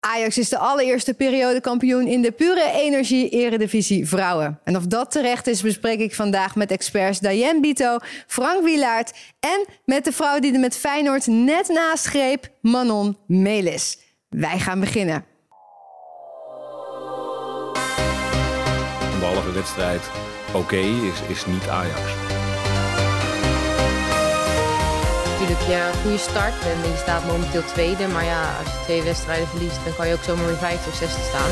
Ajax is de allereerste periodekampioen in de pure energie eredivisie vrouwen. En of dat terecht is, bespreek ik vandaag met experts Diane Bito, Frank Wielaert en met de vrouw die er met Feyenoord net naast greep, Manon Melis. Wij gaan beginnen. Behalve wedstrijd oké is, is niet Ajax. Natuurlijk je een goede start en je staat momenteel tweede. Maar ja, als je twee wedstrijden verliest, dan kan je ook zomaar weer vijfde of zesde staan.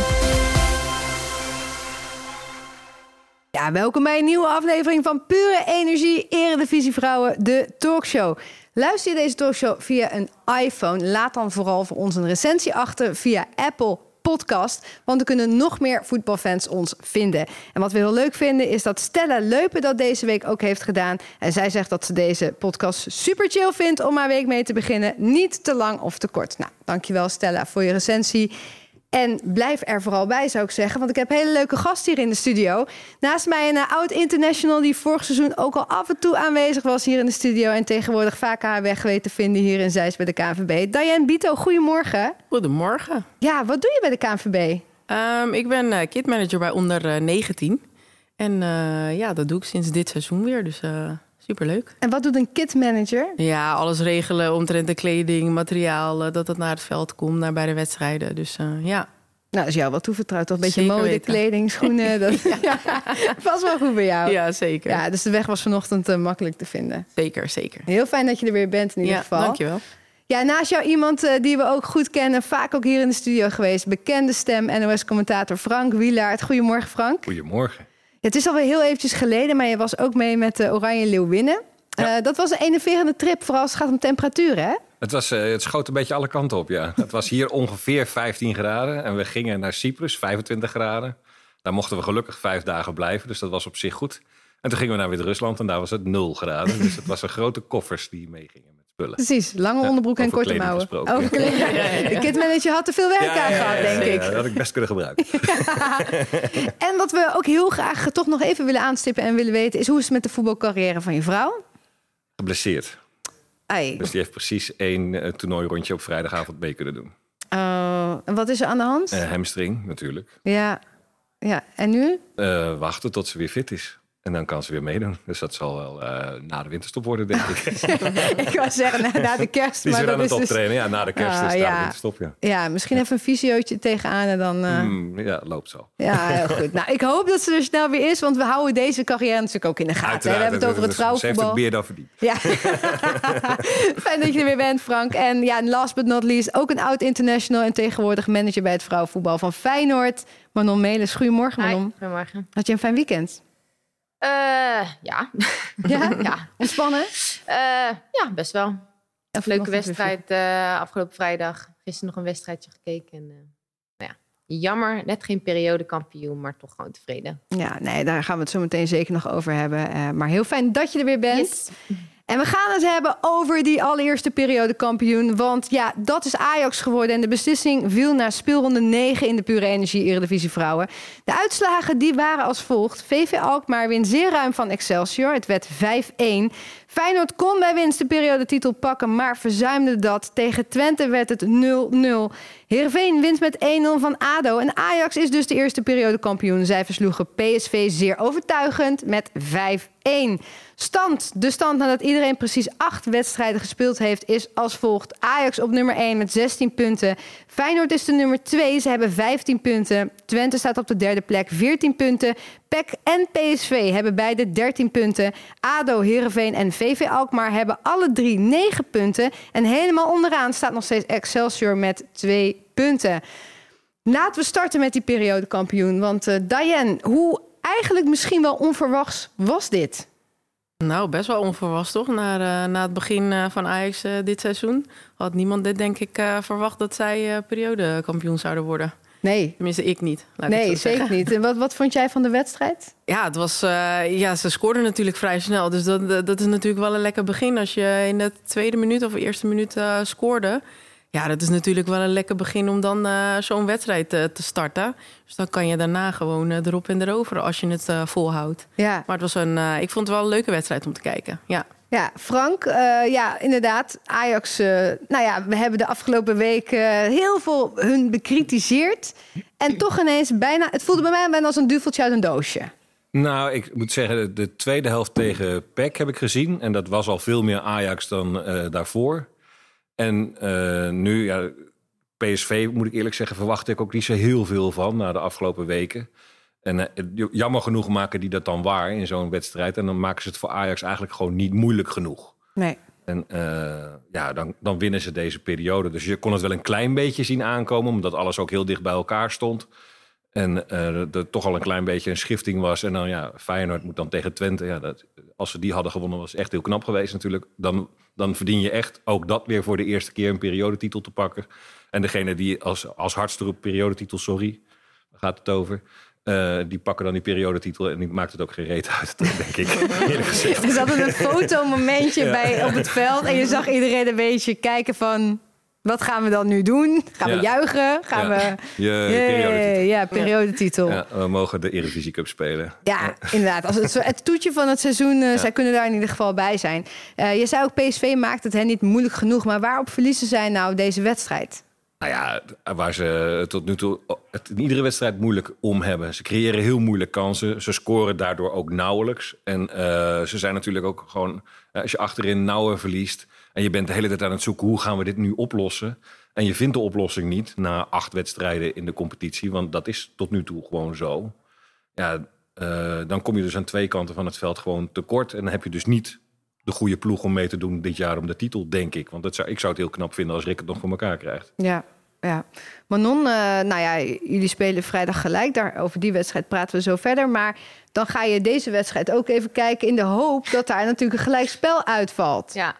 Ja, welkom bij een nieuwe aflevering van Pure Energie Eredivisie Vrouwen, de talkshow. Luister je deze talkshow via een iPhone? Laat dan vooral voor ons een recensie achter via Apple podcast. Want er kunnen nog meer voetbalfans ons vinden. En wat we heel leuk vinden is dat Stella Leupen dat deze week ook heeft gedaan. En zij zegt dat ze deze podcast super chill vindt om haar week mee te beginnen. Niet te lang of te kort. Nou, dankjewel Stella voor je recensie. En blijf er vooral bij, zou ik zeggen. Want ik heb hele leuke gasten hier in de studio. Naast mij een oud international die vorig seizoen ook al af en toe aanwezig was hier in de studio. En tegenwoordig vaak haar weg weet te vinden hier in Zeist bij de KNVB. Diane Bito, goedemorgen. Goedemorgen. Ja, wat doe je bij de KNVB? Um, ik ben uh, kitmanager bij onder uh, 19. En uh, ja, dat doe ik sinds dit seizoen weer. Dus superleuk. En wat doet een kitmanager? Ja, alles regelen omtrent de kleding, materiaal, dat het naar het veld komt, naar bij de wedstrijden. Dus uh, ja. Nou, dat is jou wel toevertrouwd. Toch een beetje zeker mode, weten. kleding, schoenen. Dat ja. was wel goed bij jou. Ja, zeker. Ja, dus de weg was vanochtend uh, makkelijk te vinden. Zeker, zeker. Heel fijn dat je er weer bent in ieder ja, geval. dankjewel. Ja, naast jou iemand uh, die we ook goed kennen, vaak ook hier in de studio geweest. Bekende stem, NOS-commentator Frank Wielaert. Goedemorgen, Frank. Goedemorgen. Het is alweer heel eventjes geleden, maar je was ook mee met de Oranje Leeuwinnen. Ja. Uh, dat was een enerverende trip, vooral als het gaat om temperatuur, hè? Het, was, uh, het schoot een beetje alle kanten op, ja. Het was hier ongeveer 15 graden en we gingen naar Cyprus, 25 graden. Daar mochten we gelukkig vijf dagen blijven, dus dat was op zich goed. En toen gingen we naar Wit-Rusland en daar was het 0 graden. Dus het was een grote koffers die meegingen spullen. Precies, lange onderbroek ja, en korte mouwen. Over kleding. Ja, ja, de kitmanager had er veel werk aan gehad, denk ik. dat had ik best kunnen gebruiken. en wat we ook heel graag toch nog even willen aanstippen en willen weten... is hoe is het met de voetbalcarrière van je vrouw? Geblesseerd. Ai. Dus die heeft precies één uh, toernooirondje op vrijdagavond mee kunnen doen. Uh, en wat is er aan de hand? Uh, hamstring natuurlijk. Ja. ja, en nu? wachten tot ze weer fit is. En dan kan ze weer meedoen. Dus dat zal wel uh, na de winterstop worden, denk ik. ik wou zeggen na, na de kerst. Die is maar aan dat het is optrainen. Dus... Ja, na de kerst uh, is ja. de winterstop, ja. Ja, misschien even een fysiootje tegenaan en dan... Uh... Mm, ja, loopt zo. Ja, heel goed. Nou, ik hoop dat ze er snel weer is, want we houden deze carrière natuurlijk ook in de gaten. We hebben het over het vrouwenvoetbal. Ze heeft het meer dan verdiend. Ja. Fijn dat je er weer bent, Frank. En ja, last but not least, ook een oud international en tegenwoordig manager bij het vrouwenvoetbal van Feyenoord. Manon Melis, goedemorgen Manon. Hi, goedemorgen. Had je een fijn weekend? Uh, ja. ja. ja. Ontspannen? Uh, ja, best wel. Een leuke wedstrijd uh, afgelopen vrijdag. Gisteren nog een wedstrijdje gekeken. En, nou ja, jammer, net geen periodekampioen, maar toch gewoon tevreden. Ja, nee, daar gaan we het zo meteen zeker nog over hebben. maar heel fijn dat je er weer bent. Yes. En we gaan het hebben over die allereerste periodekampioen. Want ja, dat is Ajax geworden. En de beslissing viel naar speelronde 9 in de Pure Energie Eredivisie Vrouwen. De uitslagen die waren als volgt. VV Alkmaar wint zeer ruim van Excelsior. Het werd 5-1. Feyenoord kon bij winst de periodetitel pakken, maar verzuimde dat. Tegen Twente werd het 0-0. Heerenveen wint met 1-0 van ADO. En Ajax is dus de eerste periodekampioen. Zij versloegen PSV zeer overtuigend met 5-1. Stand. De stand nadat iedereen precies acht wedstrijden gespeeld heeft... is als volgt. Ajax op nummer 1 met 16 punten. Feyenoord is de nummer 2. Ze hebben 15 punten. Twente staat op de derde plek, 14 punten. PEC en PSV hebben beide 13 punten. ADO, Heerenveen en VV Alkmaar hebben alle drie 9 punten. En helemaal onderaan staat nog steeds Excelsior met 2 punten. Laten we starten met die periodekampioen. Want uh, Diane, hoe eigenlijk misschien wel onverwachts was dit? Nou, best wel onverwacht toch? Na, uh, na het begin uh, van Ajax uh, dit seizoen had niemand dit denk ik verwacht dat zij periodekampioen zouden worden. Nee. Tenminste, ik niet. Laat nee, ik zeker niet. En wat, wat vond jij van de wedstrijd? Ja, het was, ja, ze scoorden natuurlijk vrij snel. Dus dat, dat is natuurlijk wel een lekker begin. Als je in de tweede minuut of eerste minuut scoorde... Ja, dat is natuurlijk wel een lekker begin om dan uh, zo'n wedstrijd uh, te starten. Dus dan kan je daarna gewoon uh, erop en erover als je het volhoudt. Ja. Maar het was een, ik vond het wel een leuke wedstrijd om te kijken. Ja. Ja, Frank, uh, ja, inderdaad. Ajax, uh, nou ja, we hebben de afgelopen weken heel veel hun bekritiseerd. En toch ineens bijna, het voelde bij mij bijna als een duveltje uit een doosje. Nou, ik moet zeggen, de tweede helft tegen PEC heb ik gezien. En dat was al veel meer Ajax dan uh, daarvoor. En nu, ja, PSV, moet ik eerlijk zeggen, verwacht ik ook niet zo heel veel van na de afgelopen weken. En uh, jammer genoeg maken die dat dan waar in zo'n wedstrijd. En dan maken ze het voor Ajax eigenlijk gewoon niet moeilijk genoeg. Nee. En uh, ja, dan, dan winnen ze deze periode. Dus je kon het wel een klein beetje zien aankomen, omdat alles ook heel dicht bij elkaar stond. En uh, er toch al een klein beetje een schifting was. En dan ja, Feyenoord moet dan tegen Twente. Ja, dat, als ze die hadden gewonnen, was echt heel knap geweest natuurlijk. Dan, dan verdien je echt ook dat weer voor de eerste keer een periodetitel te pakken. En degene die als, als hardste roept periodetitel, sorry, daar gaat het over. Uh, die pakken dan die periodetitel en die maakt het ook geen reet uit, denk ik. Er zat een fotomomentje ja. bij op het veld en je zag iedereen een beetje kijken van... Wat gaan we dan nu doen? Gaan Ja. we juichen? Gaan Ja. we... Je periodetitel. Ja, periodetitel. Ja. Ja, we mogen de Eredivisie Cup spelen. inderdaad. Als het, het toetje van het seizoen, eh, zij kunnen daar in ieder geval bij zijn. Eh, je zei ook, PSV maakt het hen niet moeilijk genoeg. Maar waarop verliezen zij nou deze wedstrijd? Nou ja, waar ze tot nu toe het in iedere wedstrijd moeilijk om hebben. Ze creëren heel moeilijk kansen. Ze scoren daardoor ook nauwelijks. En eh, ze zijn natuurlijk ook gewoon... als je achterin nauwen verliest... en je bent de hele tijd aan het zoeken... hoe gaan we dit nu oplossen? En je vindt de oplossing niet na acht wedstrijden in de competitie. Want dat is tot nu toe gewoon zo. Ja, eh, dan kom je dus aan twee kanten van het veld gewoon tekort. En dan heb je dus niet de goede ploeg om mee te doen dit jaar om de titel, denk ik. Want dat zou, ik zou het heel knap vinden als Rick het nog voor elkaar krijgt. Ja, ja. Manon, eh, nou ja, jullie spelen vrijdag gelijk. Daar, over die wedstrijd praten we zo verder. Maar dan ga je deze wedstrijd ook even kijken... in de hoop dat daar natuurlijk een gelijkspel uitvalt. Ja,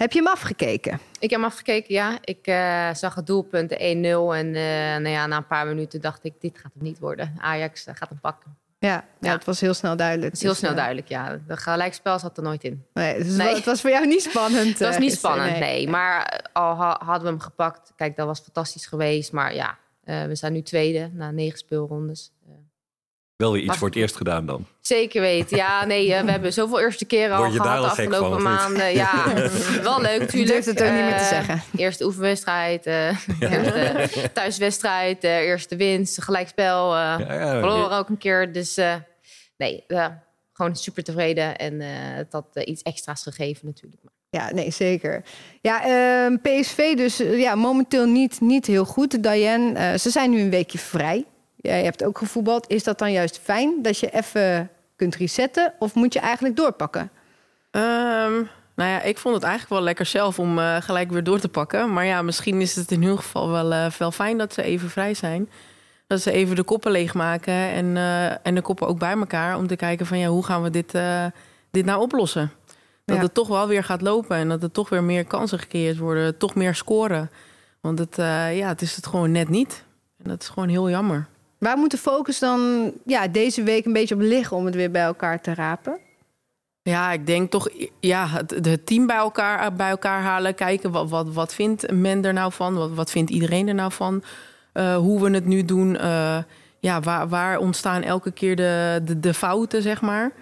Heb je hem afgekeken? ik heb hem afgekeken, ja. Ik eh, zag het doelpunt, de 1-0. En eh, nou ja, na een paar minuten dacht ik, dit gaat hem niet worden. Ajax eh, gaat hem pakken. Ja, ja. Ja. het was heel snel duidelijk. Het is heel Dus, snel duidelijk, ja. De gelijkspel zat er nooit in. Nee, dus Nee. Het was voor jou niet spannend. Dat was niet spannend, nee. Maar al ha- hadden we hem gepakt, kijk, dat was fantastisch geweest. Maar ja, we zijn nu tweede na negen speelrondes. Wel weer iets Maar- voor het eerst gedaan dan. zeker weten. Ja, nee, eh, we hebben zoveel eerste keren al Word je daar gehad de al gek afgelopen maanden. Ja, wel leuk natuurlijk. durft het ook niet meer te Eh, zeggen. Eerste oefenwedstrijd, eh, eerste thuiswedstrijd, eh, eerste winst, gelijkspel. eh Ja, ja, verloren ook een keer. Dus eh, nee, gewoon super tevreden. En eh, het had iets extra's gegeven natuurlijk. Ja, nee, zeker. Ja, ehm, PSV dus ja, momenteel niet, niet heel goed. Diane, eh, ze zijn nu een weekje vrij. Jij hebt ook gevoetbald. Is dat dan juist fijn dat je even kunt resetten? Of moet je eigenlijk doorpakken? Ehm, nou ja, ik vond het eigenlijk wel lekker zelf om eh, gelijk weer door te pakken. Maar ja, misschien is het in ieder geval wel, eh, wel fijn dat ze even vrij zijn. Dat ze even de koppen leegmaken en, eh, en de koppen ook bij elkaar. Om te kijken van ja, hoe gaan we dit, dit nou oplossen? Dat Ja. het toch wel weer gaat lopen en dat er toch weer meer kansen gecreëerd worden. Toch meer scoren. Want het, ja, het is het gewoon net niet. En dat is gewoon heel jammer. Waar moet de focus dan ja, deze week een beetje op liggen om het weer bij elkaar te rapen? Ja, ik denk toch ja, het, het team bij elkaar, bij elkaar halen. Kijken wat, wat, wat vindt men er nou van? Wat, wat vindt iedereen er nou van? Eh, hoe we het nu doen. Eh, ja, waar, waar ontstaan elke keer de, de, de fouten, zeg maar.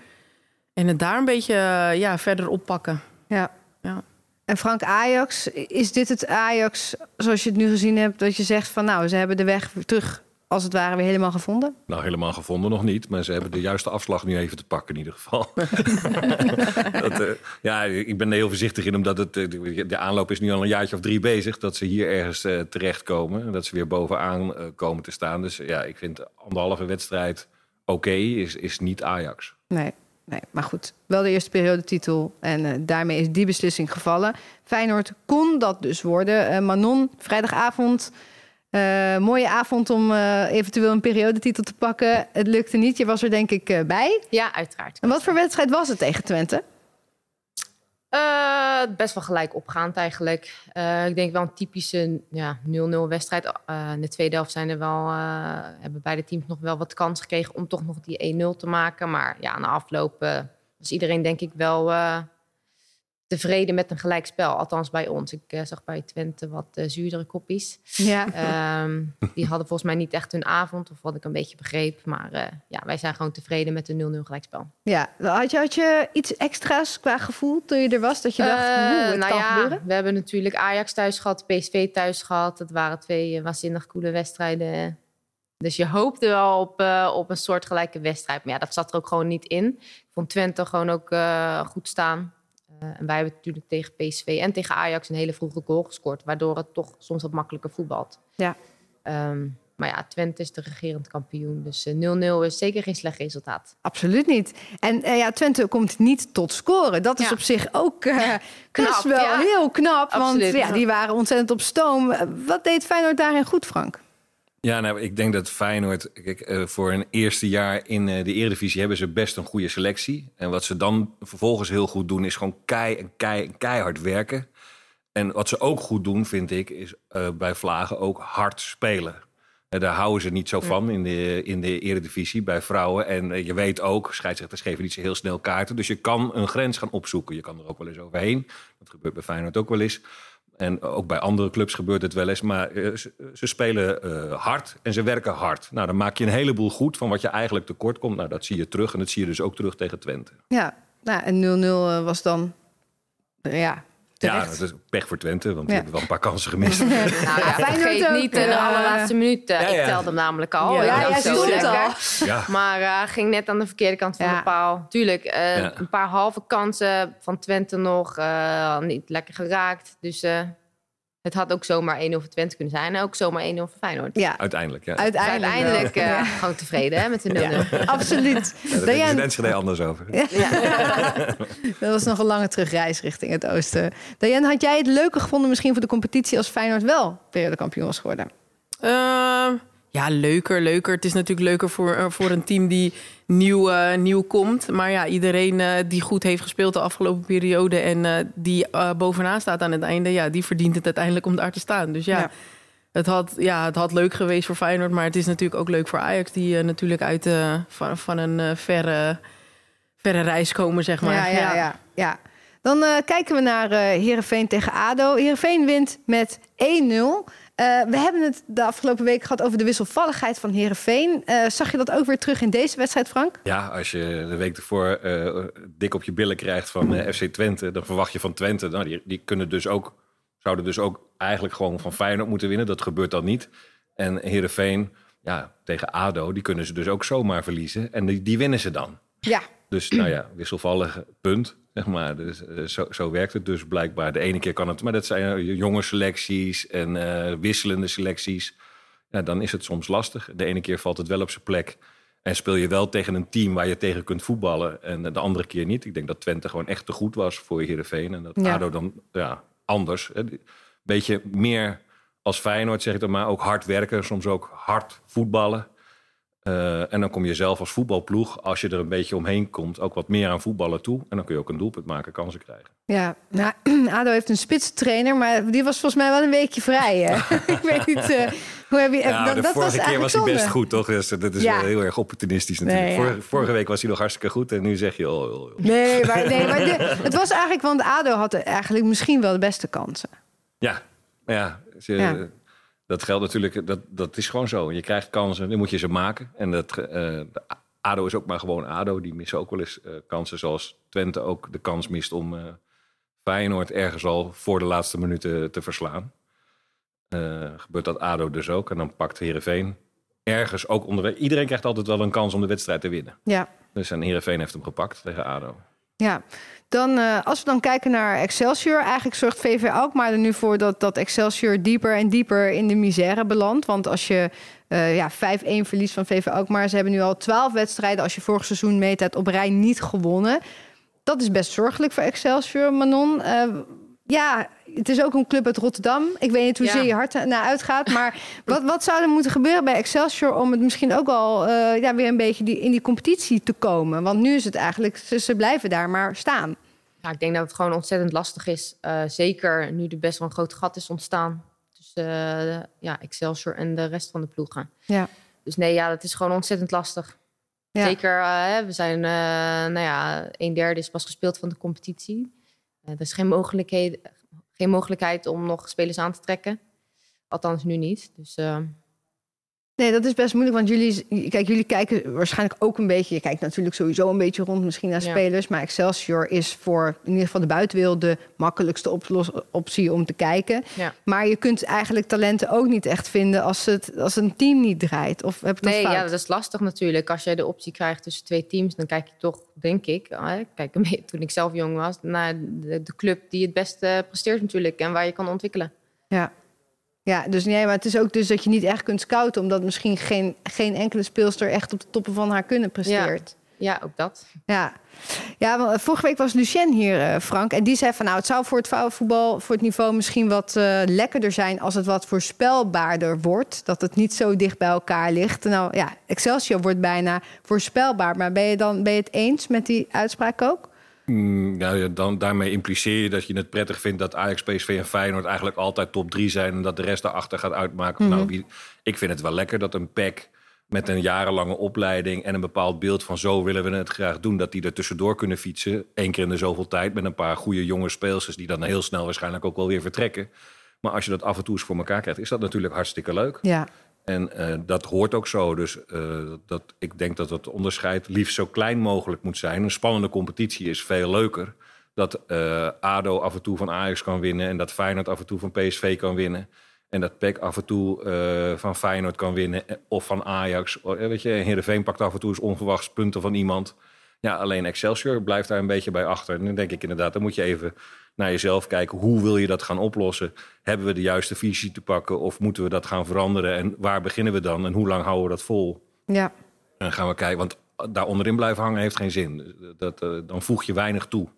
En het daar een beetje eh, ja, verder oppakken. Ja. Ja. En Frank Ajax, is dit het Ajax zoals je het nu gezien hebt? Dat je zegt van nou, ze hebben de weg terug als het ware weer helemaal gevonden? Nou, helemaal gevonden nog niet. Maar ze hebben de juiste afslag nu even te pakken in ieder geval. dat, eh, ja, ik ben er heel voorzichtig in, omdat het, eh, de, aanloop is nu al een jaartje of drie bezig. Dat ze hier ergens eh, terechtkomen. En dat ze weer bovenaan komen te staan. Dus ja, ik vind anderhalve wedstrijd oké, is, is niet Ajax. Nee, nee, maar goed. Wel de eerste periodetitel en eh, daarmee is die beslissing gevallen. Feyenoord kon dat dus worden. Eh, Manon, vrijdagavond. Eh, mooie avond om eh, eventueel een periodetitel te pakken. Het lukte niet. Je was er denk ik eh, bij. Ja, uiteraard. En wat voor wedstrijd was het tegen Twente? Best wel gelijk opgaand eigenlijk. Ik denk wel een typische ja, 0-0 wedstrijd. In de tweede helft zijn er wel, hebben beide teams nog wel wat kans gekregen om toch nog die 1-0 te maken. Maar ja, na afloop was iedereen denk ik wel, tevreden met een gelijkspel. Althans bij ons. Ik uh, zag bij Twente wat uh, zuurdere koppies. Ja. Um, die hadden volgens mij niet echt hun avond, of wat ik een beetje begreep. Maar uh, ja, wij zijn gewoon tevreden met een 0-0 gelijkspel. Ja, had je, had je iets extra's qua gevoel toen je er was? Dat je dacht, hoe het nou kan ja, gebeuren? We hebben natuurlijk Ajax thuis gehad, PSV thuis gehad. Dat waren twee waanzinnig coole wedstrijden. Dus je hoopte wel op, op een soortgelijke wedstrijd. Maar ja, dat zat er ook gewoon niet in. Ik vond Twente gewoon ook goed staan. En wij hebben natuurlijk tegen PSV en tegen Ajax een hele vroege goal gescoord. Waardoor het toch soms wat makkelijker voetbalt. Ja. Um, maar ja, Twente is de regerend kampioen. Dus 0-0 uh, is zeker geen slecht resultaat. Absoluut niet. En uh, ja, Twente komt niet tot scoren. Dat is Ja. op zich ook uh, Knap, best wel ja. heel knap. Absoluut. Want ja, die waren ontzettend op stoom. Wat deed Feyenoord daarin goed, Frank? Ja, nou, ik denk dat Feyenoord, kijk, eh, voor een eerste jaar in eh, de Eredivisie hebben ze best een goede selectie. En wat ze dan vervolgens heel goed doen, is gewoon kei en kei en keihard werken. En wat ze ook goed doen, vind ik, is eh, bij Vlagen ook hard spelen. Eh, daar houden ze niet zo van in de, in de Eredivisie bij vrouwen. En je weet ook, scheidsrechters geven niet zo heel snel kaarten. Dus je kan een grens gaan opzoeken. Je kan er ook wel eens overheen. Dat gebeurt bij Feyenoord ook wel eens. En ook bij andere clubs gebeurt het wel eens. Maar eh, ze, spelen eh, hard en ze werken hard. Nou, dan maak je een heleboel goed van wat je eigenlijk tekort komt. Nou, dat zie je terug. En dat zie je dus ook terug tegen Twente. Ja, nou, en 0-0 uh, was dan... uh, ja, Ja, dat is pech voor Twente, want die Ja. hebben wel een paar kansen gemist. Nou ja, vergeet ook, niet in de eh, allerlaatste minuut. ja, ja. Ik telde hem namelijk al. Ja, ja, jij zo al. ja, Maar eh, ging net aan de verkeerde kant van Ja. de paal. Tuurlijk, eh, Ja. een paar halve kansen van Twente nog. eh, niet lekker geraakt. Dus eh, het had ook zomaar 1-0 voor Twente kunnen zijn. En ook zomaar 1-0 voor Feyenoord. Ja, uiteindelijk. Ja. Uiteindelijk. uiteindelijk eh, Ja. gewoon tevreden hè, met de 0-0. Ja, absoluut. Ja, daar Diane, de Enschede anders over. dat was nog een lange terugreis richting het oosten. Diane, had jij het leuker gevonden misschien voor de competitie als Feyenoord wel periodekampioen was geworden? Ehm, ja, leuker, leuker. Het is natuurlijk leuker voor, eh, voor een team die nieuw, eh, nieuw komt. Maar ja, iedereen eh, die goed heeft gespeeld de afgelopen periode... en die bovenaan staat aan het einde... ja, die verdient het uiteindelijk om daar te staan. Dus ja, Ja. Het, had, ja het had leuk geweest voor Feyenoord... maar het is natuurlijk ook leuk voor Ajax... die natuurlijk uit van, van een verre, verre reis komen, zeg maar. ja, ja, ja, ja. Dan kijken we naar eh Heerenveen tegen ADO. Heerenveen wint met 1-0. Eh, we hebben het de afgelopen week gehad over de wisselvalligheid van Heerenveen. Eh zag je dat ook weer terug in deze wedstrijd, Frank? Ja, als je de week ervoor eh, dik op je billen krijgt van FC Twente, dan verwacht je van Twente, nou, die, die kunnen dus ook, zouden dus ook eigenlijk gewoon van Feyenoord moeten winnen. Dat gebeurt dan niet. En Heerenveen, ja, tegen ADO, die kunnen ze dus ook zomaar verliezen. En die, die winnen ze dan. Ja. Dus nou ja, wisselvallig punt, zeg maar. Dus, eh, zo, zo werkt het dus blijkbaar. De ene keer kan het, maar dat zijn eh, jonge selecties en eh, wisselende selecties. Ja, dan is het soms lastig. De ene keer valt het wel op zijn plek. En speel je wel tegen een team waar je tegen kunt voetballen. En de andere keer niet. Ik denk dat Twente gewoon echt te goed was voor Heerenveen. En dat Ja. ADO dan ja, anders. Een beetje meer als Feyenoord, zeg ik dan maar. Ook hard werken, soms ook hard voetballen. Eh, en dan kom je zelf als voetbalploeg, als je er een beetje omheen komt, ook wat meer aan voetballen toe. En dan kun je ook een doelpunt maken, kansen krijgen. Ja, nou, ADO heeft een spitstrainer, maar die was volgens mij wel een weekje vrij. Hè? ik weet niet, eh, hoe heb je... Ja, dat, de dat vorige keer was hij best goed, toch? Dus dat is Ja. wel heel erg opportunistisch natuurlijk. Nee, ja. vorige, vorige week was hij nog hartstikke goed en nu zeg je... Oh, oh, oh. Nee, maar, nee, maar de- het was eigenlijk, want ADO had eigenlijk misschien wel de beste kansen. Ja, Ja. Dat geldt natuurlijk, dat, dat is gewoon zo. Je krijgt kansen, dan moet je ze maken. En dat, eh, ADO is ook maar gewoon ADO. Die missen ook wel eens eh, kansen, zoals Twente ook de kans mist om eh, Feyenoord ergens al voor de laatste minuten te verslaan. Gebeurt dat ADO dus ook. En dan pakt Heerenveen ergens ook onderweg. Iedereen krijgt altijd wel een kans om de wedstrijd te winnen. Ja, Dus en Heerenveen heeft hem gepakt tegen ADO. Ja. Dan, eh, als we dan kijken naar Excelsior, eigenlijk zorgt VV Alkmaar er nu voor dat, dat Excelsior dieper en dieper in de misère belandt. Want als je eh, ja, 5-1 verliest van VV Alkmaar, ze hebben nu al 12 wedstrijden, als je vorig seizoen meetelt, op rij niet gewonnen. Dat is best zorgelijk voor Excelsior, Manon. Eh, ja, het is ook een club uit Rotterdam. Ik weet niet hoe Ja. zeer je hart naar uitgaat. Maar wat, wat zou er moeten gebeuren bij Excelsior om het misschien ook al eh, ja, weer een beetje die, in die competitie te komen? Want nu is het eigenlijk, ze, ze blijven daar maar staan. Ja, ik denk dat het gewoon ontzettend lastig is. Eh, zeker nu er best wel een groot gat is ontstaan tussen eh, ja, Excelsior en de rest van de ploegen. Ja. Dus nee, ja, dat is gewoon ontzettend lastig. Ja. Zeker, we zijn, nou ja, een derde is pas gespeeld van de competitie. Er is geen mogelijkheid, geen mogelijkheid om nog spelers aan te trekken. Althans, nu niet. Dus uh, Nee, dat is best moeilijk, want jullie, kijk, jullie kijken waarschijnlijk ook een beetje. Je kijkt natuurlijk sowieso een beetje rond, misschien naar Ja. spelers. Maar Excelsior is voor in ieder geval de buitenwereld de makkelijkste optie om te kijken. Ja. Maar je kunt eigenlijk talenten ook niet echt vinden als, het, als een team niet draait. Of heb ik dat nee, fout? ja, dat is lastig natuurlijk. Als jij de optie krijgt tussen twee teams, dan kijk je toch, denk ik, eh, kijk, toen ik zelf jong was, naar de, de club die het beste presteert natuurlijk en waar je kan ontwikkelen. Ja. Ja, dus nee, maar het is ook dus dat je niet echt kunt scouten, omdat misschien geen, geen enkele speelster echt op de toppen van haar kunnen presteert. Ja, ook dat. Ja, ja want vorige week was Lucien hier, eh, Frank. En die zei van nou, het zou voor het vrouwenvoetbal, voor het niveau misschien wat eh, lekkerder zijn als het wat voorspelbaarder wordt. Dat het niet zo dicht bij elkaar ligt. Nou ja, Excelsior wordt bijna voorspelbaar. Maar ben je dan ben je het eens met die uitspraak ook? Mm, ja, dan, daarmee impliceer je dat je het prettig vindt dat Ajax, PSV en Feyenoord eigenlijk altijd top 3 zijn en dat de rest daarachter gaat uitmaken. Nou, wie- ik vind het wel lekker dat een pack met een jarenlange opleiding en een bepaald beeld van zo willen we het graag doen, dat die er tussendoor kunnen fietsen. Eén keer in de zoveel tijd met een paar goede jonge speelsters die dan heel snel waarschijnlijk ook wel weer vertrekken. Maar als je dat af en toe eens voor elkaar krijgt, is dat natuurlijk hartstikke leuk. Ja. En eh, dat hoort ook zo. Dus eh, dat, ik denk dat het onderscheid liefst zo klein mogelijk moet zijn. Een spannende competitie is veel leuker. Dat eh, ADO af en toe van Ajax kan winnen... en dat Feyenoord af en toe van PSV kan winnen... en dat PEC af en toe van Feyenoord kan winnen... of van Ajax. Oh, Weet je, Heerenveen pakt af en toe eens onverwachts punten van iemand. Ja, alleen Excelsior blijft daar een beetje bij achter. En dan denk ik inderdaad, dan moet je even naar jezelf kijken. Hoe wil je dat gaan oplossen? Hebben we de juiste visie te pakken of moeten we dat gaan veranderen? En waar beginnen we dan en hoe lang houden we dat vol? Ja. En dan gaan we kijken, want daar onderin blijven hangen heeft geen zin. Dat, eh, dan voeg je weinig toe.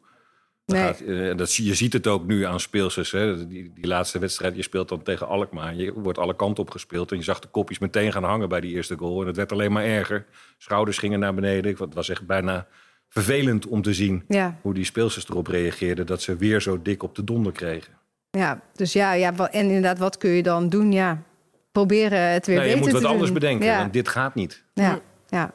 Nee. gaat, eh, dat, je ziet het ook nu aan speelsters. Hè. Die, die laatste wedstrijd, je speelt dan tegen Alkmaar. Je wordt alle kanten op gespeeld. En je zag de kopjes meteen gaan hangen bij die eerste goal. En het werd alleen maar erger. Schouders gingen naar beneden. Het was echt bijna vervelend om te zien Ja. hoe die speelsters erop reageerden. Dat ze weer zo dik op de donder kregen. ja, dus ja, ja, en inderdaad, wat kun je dan doen? Ja, proberen het weer je beter moet te wat anders doen. bedenken. Ja. Want dit gaat niet. Ja, ja.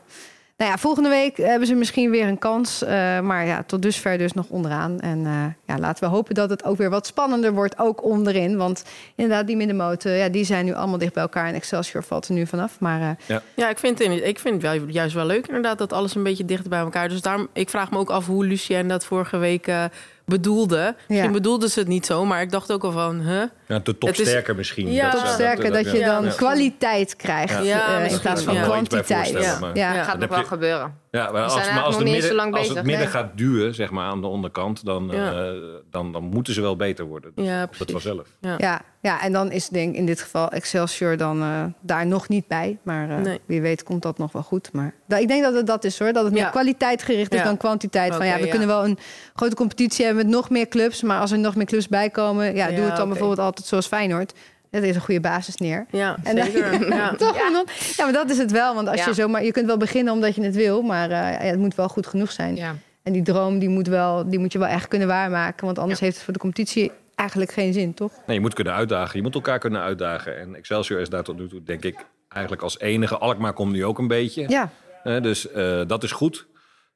Nou ja, volgende week hebben ze misschien weer een kans. eh, maar ja, tot dusver dus nog onderaan. En eh, ja, laten we hopen dat het ook weer wat spannender wordt, ook onderin. Want inderdaad, die middenmoten, ja, die zijn nu allemaal dicht bij elkaar. En Excelsior valt er nu vanaf. Maar eh, Ja, ik vind, het, ik vind het wel, juist wel leuk inderdaad dat alles een beetje dichter bij elkaar. Dus daarom, ik vraag me ook af hoe Lucien dat vorige week eh, bedoelde. Misschien bedoelde ze het niet zo, maar ik dacht ook al van, huh? Ja, te top Het is- sterker misschien. Ja, tot ze- sterker dat, je ja, dan ja. kwaliteit krijgt Ja. eh, Ja, in plaats van Ja. Kwantiteit. Ja. Ja. Dat gaat nog wel je- gebeuren. Ja, maar als, maar de midden, als bezig. het midden Nee. gaat duwen, zeg maar, aan de onderkant, dan, Ja. eh, dan, dan moeten ze wel beter worden. Dus Ja, dat het precies. vanzelf. Ja, ja, en dan is denk ik in dit geval Excelsior dan eh, daar nog niet bij. Maar eh, Nee. wie weet komt dat nog wel goed. Maar da- ik denk dat het dat is hoor. Dat het meer Ja. kwaliteit gericht is Ja. dan kwantiteit. van ja, we ja. kunnen wel een grote competitie hebben met nog meer clubs. Maar als er nog meer clubs bij komen, ja, Ja, doe het dan bijvoorbeeld altijd zoals Feyenoord. Dat is een goede basis neer. Ja, En dan- zeker. ja. Toch? Ja. ja, maar dat is het wel. Want als Ja. je zomaar, je kunt wel beginnen omdat je het wil, maar eh, ja, het moet wel goed genoeg zijn. Ja. En die droom die moet, wel, die moet je wel echt kunnen waarmaken. Want anders heeft het voor de competitie eigenlijk geen zin, toch? Nee, je moet kunnen uitdagen. Je moet elkaar kunnen uitdagen. En Excelsior is daar tot nu toe, denk ik, eigenlijk als enige. Alkmaar komt nu ook een beetje. Ja, Eh, dus eh, dat is goed.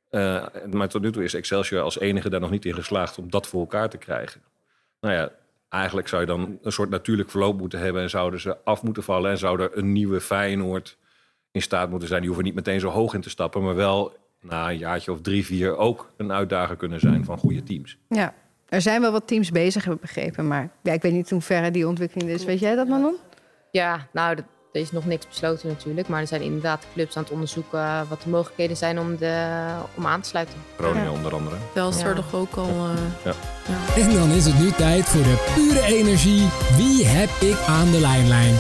Eh, maar tot nu toe is Excelsior als enige daar nog niet in geslaagd om dat voor elkaar te krijgen. Nou ja, eigenlijk zou je dan een soort natuurlijk verloop moeten hebben en zouden ze af moeten vallen en zou er een nieuwe Feyenoord in staat moeten zijn. Die hoeven niet meteen zo hoog in te stappen, maar wel na een jaartje of drie, vier ook een uitdager kunnen zijn van goede teams. Ja, er zijn wel wat teams bezig, heb ik begrepen. Maar ja, ik weet niet hoe ver die ontwikkeling is. Weet jij dat, Manon? Ja, nou, dat- er is nog niks besloten natuurlijk. Maar er zijn inderdaad clubs aan het onderzoeken wat de mogelijkheden zijn om, de, om aan te sluiten. Groningen Ja. onder andere. Telstar Ja. toch ook al... eh, En dan is het nu tijd voor de pure energie. Wie heb ik aan de lijnlijn?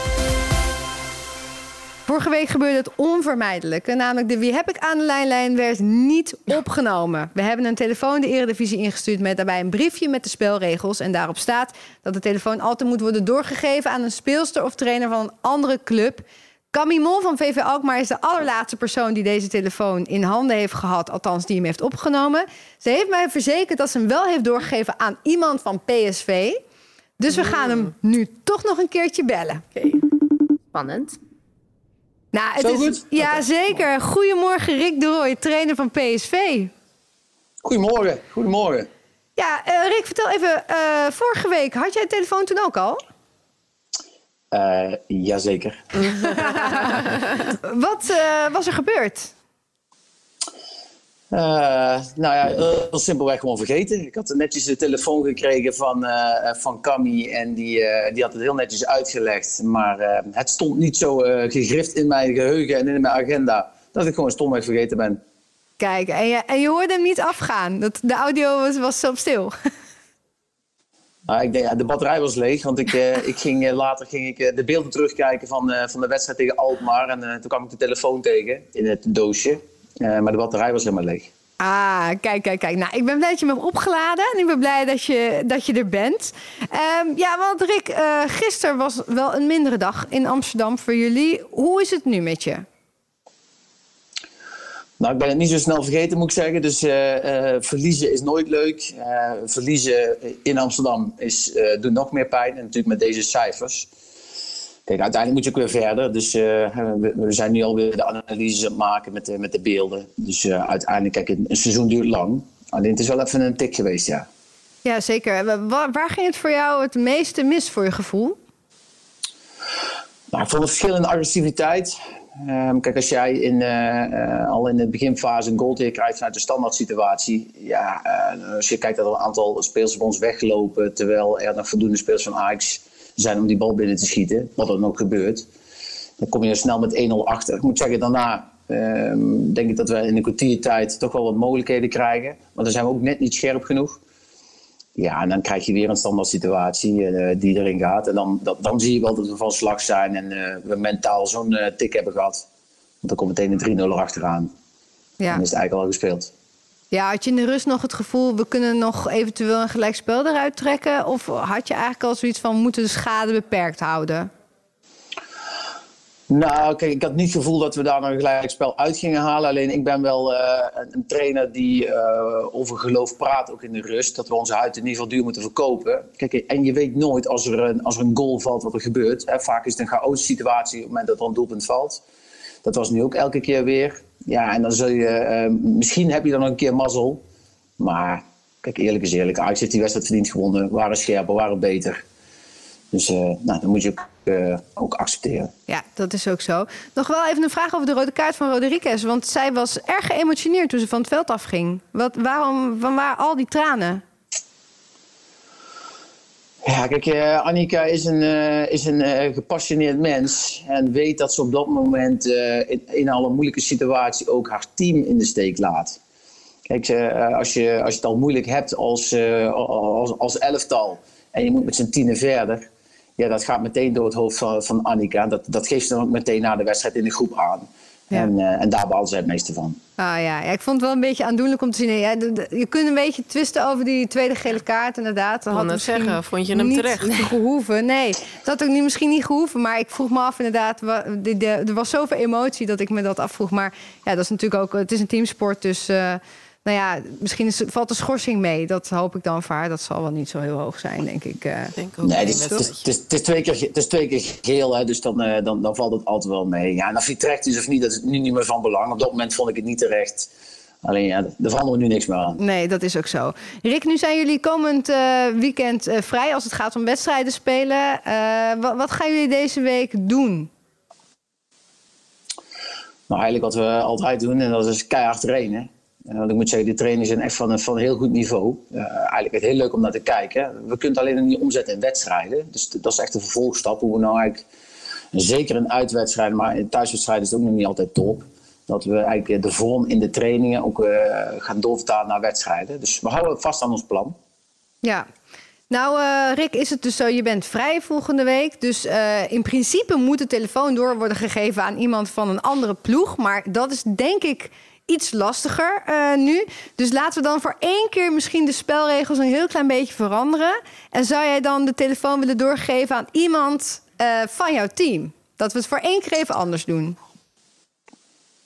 Vorige week gebeurde het onvermijdelijke. Namelijk de Wie heb ik aan de lijnlijn werd niet opgenomen. We hebben een telefoon de Eredivisie ingestuurd met daarbij een briefje met de spelregels. En daarop staat dat de telefoon altijd moet worden doorgegeven aan een speelster of trainer van een andere club. Camille Mol van VV Alkmaar is de allerlaatste persoon die deze telefoon in handen heeft gehad. Althans, die hem heeft opgenomen. Ze heeft mij verzekerd dat ze hem wel heeft doorgegeven aan iemand van PSV. Dus we gaan hem nu toch nog een keertje bellen. Spannend. Nou, het Zo is, goed? Ja, zeker. Goedemorgen, Rick de Rooij, trainer van PSV. Goedemorgen, goedemorgen. Ja, eh, Rick, vertel even. eh, vorige week had jij de telefoon toen ook al? Eh, jazeker. Wat eh, was er gebeurd? Eh, nou ja, heel simpelweg gewoon vergeten. Ik had netjes de telefoon gekregen van, eh van Cammy en die, eh, die had het heel netjes uitgelegd. Maar het stond niet zo gegrift in mijn geheugen en in mijn agenda dat ik gewoon stomweg vergeten ben. Kijk, en je, en je hoorde hem niet afgaan. Dat, de audio was, was op stil. Nou, ik denk, ja, de batterij was leeg, want ik, ik ging, later ging ik de beelden terugkijken van, van de wedstrijd tegen Alkmaar. En toen kwam ik de telefoon tegen in het doosje. Eh, maar de batterij was helemaal leeg. Ah, kijk, kijk, kijk. Nou, ik ben blij dat je me hebt opgeladen. En ik ben blij dat je, dat je er bent. Ehm, ja, want Rick, eh gisteren was wel een mindere dag in Amsterdam voor jullie. Hoe is het nu met je? Nou, ik ben het niet zo snel vergeten, moet ik zeggen. Dus eh, verliezen is nooit leuk. Verliezen in Amsterdam is, doet nog meer pijn. En natuurlijk met deze cijfers. Kijk, uiteindelijk moet je ook weer verder. Dus eh, we, we zijn nu alweer de analyses aan het maken met de, met de beelden. Dus eh, uiteindelijk, kijk, een, een seizoen duurt lang. Alleen het is wel even een tik geweest, ja. Ja, zeker. Wa- Waar, waar ging het voor jou het meeste mis voor je gevoel? Nou, ik vond het verschil in de agressiviteit. Ehm, kijk, als jij in, eh, eh, al in de beginfase een goal tegen krijgt vanuit de standaard situatie. Ja, eh, als je kijkt dat er een aantal spelers bij ons weggelopen. Terwijl er nog voldoende spelers van Ajax zijn om die bal binnen te schieten. Wat er ook gebeurt. Dan kom je snel met 1-0 achter. Ik moet zeggen, daarna ehm, denk ik dat we in een kwartiertijd toch wel wat mogelijkheden krijgen. Maar dan zijn we ook net niet scherp genoeg. Ja, en dan krijg je weer een standaard situatie eh, die erin gaat. En dan, dan, dan zie je wel dat we van slag zijn en eh, we mentaal zo'n eh, tik hebben gehad. Want dan komt meteen een 3-0 erachteraan. Ja. Dan is het eigenlijk al gespeeld. Ja, had je in de rust nog het gevoel... we kunnen nog eventueel een gelijkspel eruit trekken? Of had je eigenlijk al zoiets van... we moeten de schade beperkt houden? Nou, kijk, ik had niet het gevoel dat we daar nog een gelijkspel uit gingen halen. Alleen ik ben wel eh, een, trainer die eh, over geloof praat, ook in de rust. Dat we onze huid in ieder geval duur moeten verkopen. Kijk, en je weet nooit als er een, als er een goal valt wat er gebeurt. Vaak is het een chaotische situatie op het moment dat er een doelpunt valt. Dat was nu ook elke keer weer. Ja, en dan zul je... eh, misschien heb je dan een keer mazzel. Maar kijk, eerlijk is eerlijk. Ajax heeft die wedstrijd verdiend gewonnen. Waren scherper, waren beter. Dus eh, nou, dan moet je ook, eh, ook accepteren. Ja, dat is ook zo. Nog wel even een vraag over de rode kaart van Rodriguez. Want zij was erg geëmotioneerd toen ze van het veld afging. Wat, waarom, van waar al die tranen? Ja, kijk, eh, Annika is een, eh, is een eh, gepassioneerd mens. En weet dat ze op dat moment in, in alle moeilijke situatie ook haar team in de steek laat. Kijk, als, je, als je het al moeilijk hebt als, als, als elftal en je moet met z'n tienen verder. Ja, dat gaat meteen door het hoofd van, van Annika. Dat, dat geeft ze dan ook meteen na de wedstrijd in de groep aan. Ja. En, eh, en daar behaalde zij het meeste van. Ah ja, ja, ik vond het wel een beetje aandoenlijk om te zien. Ja, de- de- je kunt een beetje twisten over die tweede gele kaart, inderdaad. Dat net misschien zeggen, vond je hem niet terecht? gehoeven. Nee, dat had ook niet, misschien niet gehoeven. Maar ik vroeg me af, inderdaad, wa- de, de- er was zoveel emotie dat ik me dat afvroeg. Maar ja, dat is natuurlijk ook, het is een teamsport. Dus eh, nou ja, misschien is, valt de schorsing mee. Dat hoop ik dan voor haar. Dat zal wel niet zo heel hoog zijn, denk ik. eh. Ik denk ook Nee, het is, het, is, wedstrijdje. het, is, het is twee keer, het is twee keer geel, hè, dus dan, eh, dan, dan valt het altijd wel mee. Ja, en of hij terecht is of niet, dat is nu niet meer van belang. Op dat moment vond ik het niet terecht. Alleen ja, er veranderen nu niks meer aan. Nee, dat is ook zo. Rick, nu zijn jullie komend eh, weekend eh, vrij als het gaat om wedstrijden spelen. Eh, wat, wat gaan jullie deze week doen? Nou, eigenlijk wat we altijd doen, en dat is keihard trainen. En want ik moet zeggen, die trainers zijn echt van een, van een heel goed niveau. Eh, eigenlijk het heel leuk om naar te kijken. We kunnen het alleen nog niet omzetten in wedstrijden. Dus dat is echt een vervolgstap. Hoe we nou eigenlijk, zeker in uitwedstrijden, maar in thuiswedstrijden is het ook nog niet altijd top. Dat we eigenlijk de vorm in de trainingen ook eh, gaan doorvertalen naar wedstrijden. Dus we houden vast aan ons plan. Ja. Nou, eh, Rick, is het dus zo, je bent vrij volgende week. Dus eh, in principe moet de telefoon door worden gegeven aan iemand van een andere ploeg. Maar dat is denk ik iets lastiger eh, nu. Dus laten we dan voor één keer misschien de spelregels een heel klein beetje veranderen. En zou jij dan de telefoon willen doorgeven aan iemand eh, van jouw team? Dat we het voor één keer even anders doen.